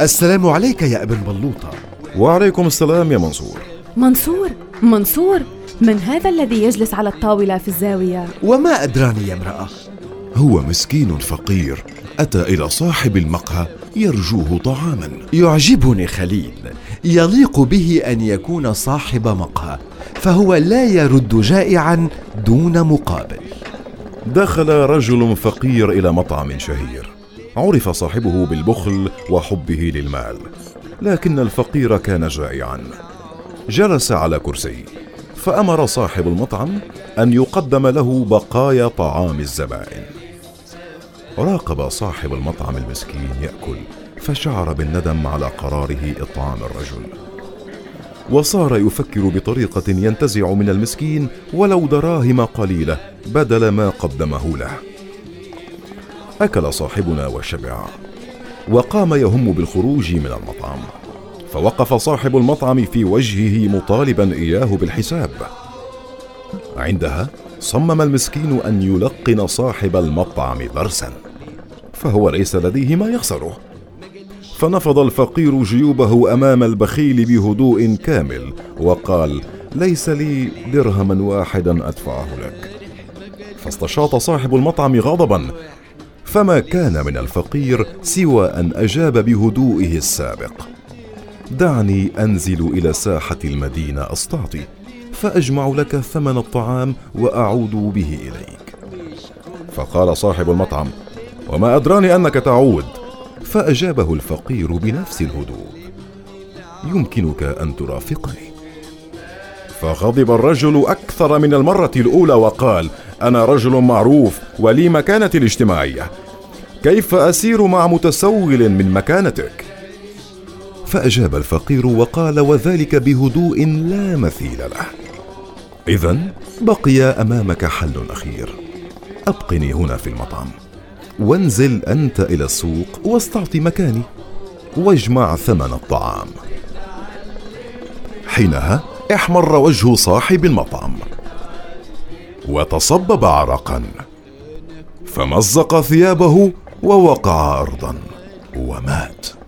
السلام عليك يا ابن بلوطة وعليكم السلام يا منصور. منصور منصور من هذا الذي يجلس على الطاولة في الزاوية؟ وما أدراني يا امرأة؟ هو مسكين فقير. أتى إلى صاحب المقهى يرجوه طعاما. يعجبني خليل. يليق به أن يكون صاحب مقهى فهو لا يرد جائعا دون مقابل. دخل رجل فقير إلى مطعم شهير. عرف صاحبه بالبخل وحبه للمال لكن الفقير كان جائعا. جلس على كرسي فأمر صاحب المطعم أن يقدم له بقايا طعام الزبائن. راقب صاحب المطعم المسكين يأكل فشعر بالندم على قراره إطعام الرجل. وصار يفكر بطريقة ينتزع من المسكين ولو دراهم قليلة بدل ما قدمه له. أكل صاحبنا وشبع وقام يهم بالخروج من المطعم فوقف صاحب المطعم في وجهه مطالبا إياه بالحساب. عندها صمم المسكين أن يلقن صاحب المطعم درسا فهو ليس لديه ما يخسره. فنفض الفقير جيوبه أمام البخيل بهدوء كامل وقال ليس لي درهما واحدا أدفعه لك. فاستشاط صاحب المطعم غضبا فما كان من الفقير سوى أن أجاب بهدوئه السابق. دعني أنزل إلى ساحة المدينة أستعطي فأجمع لك ثمن الطعام وأعود به إليك. فقال صاحب المطعم وما ادراني أنك تعود؟ فأجابه الفقير بنفس الهدوء يمكنك أن ترافقني. فغضب الرجل أكثر من المرة الأولى وقال أنا رجل معروف ولي مكانتي الاجتماعيه كيف أسير مع متسول من مكانتك؟ فأجاب الفقير وقال وذلك بهدوء لا مثيل له. اذا بقي أمامك حل أخير. أبقني هنا في المطعم. وانزل أنت إلى السوق واستعطي مكاني. واجمع ثمن الطعام. حينها احمر وجه صاحب المطعم. وتصبب عرقا. فمزق ثيابه ووقع ارضا ومات.